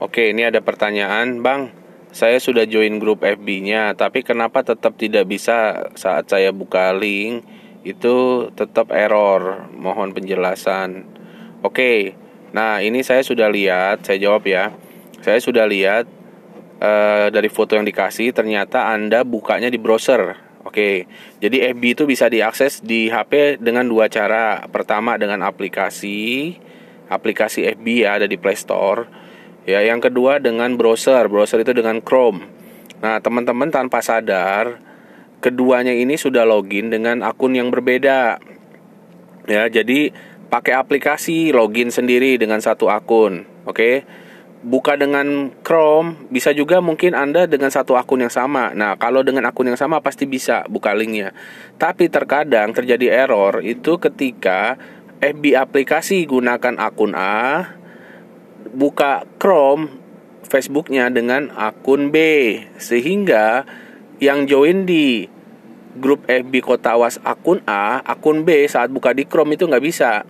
Oke, ini ada pertanyaan, Bang. Saya sudah join grup FB-nya, tapi kenapa tetap tidak bisa saat saya buka link itu tetap error? Mohon penjelasan. Oke. Nah, ini saya sudah lihat, saya jawab ya. Saya sudah lihat uh, dari foto yang dikasih ternyata Anda bukanya di browser. Oke. Jadi FB itu bisa diakses di HP dengan dua cara. Pertama dengan aplikasi aplikasi FB ya ada di Play Store Ya, yang kedua dengan browser. Browser itu dengan Chrome. Nah, teman-teman tanpa sadar keduanya ini sudah login dengan akun yang berbeda. Ya, jadi pakai aplikasi login sendiri dengan satu akun. Oke. Buka dengan Chrome, bisa juga mungkin Anda dengan satu akun yang sama. Nah, kalau dengan akun yang sama pasti bisa buka linknya. Tapi terkadang terjadi error itu ketika FB aplikasi gunakan akun A, buka Chrome Facebooknya dengan akun B sehingga yang join di grup FB Kota Awas akun A, akun B saat buka di Chrome itu nggak bisa.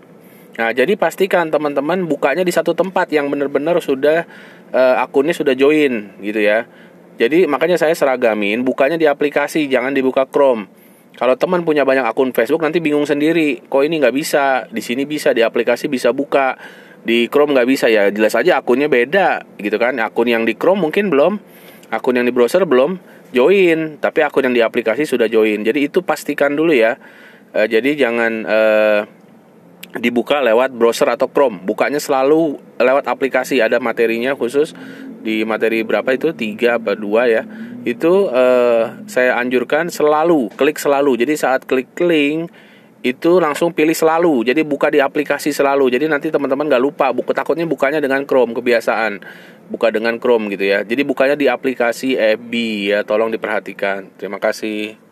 Nah, jadi pastikan teman-teman bukanya di satu tempat yang benar-benar sudah uh, akunnya sudah join gitu ya. Jadi makanya saya seragamin bukanya di aplikasi, jangan dibuka Chrome. Kalau teman punya banyak akun Facebook nanti bingung sendiri, kok ini nggak bisa, di sini bisa, di aplikasi bisa buka di Chrome nggak bisa ya. Jelas aja akunnya beda gitu kan. Akun yang di Chrome mungkin belum. Akun yang di browser belum join. Tapi akun yang di aplikasi sudah join. Jadi itu pastikan dulu ya. E, jadi jangan e, dibuka lewat browser atau Chrome. Bukanya selalu lewat aplikasi. Ada materinya khusus di materi berapa itu? Tiga atau dua ya. Itu e, saya anjurkan selalu klik selalu. Jadi saat klik link itu langsung pilih selalu. Jadi buka di aplikasi selalu. Jadi nanti teman-teman nggak lupa buku takutnya bukanya dengan Chrome kebiasaan. Buka dengan Chrome gitu ya. Jadi bukanya di aplikasi FB ya tolong diperhatikan. Terima kasih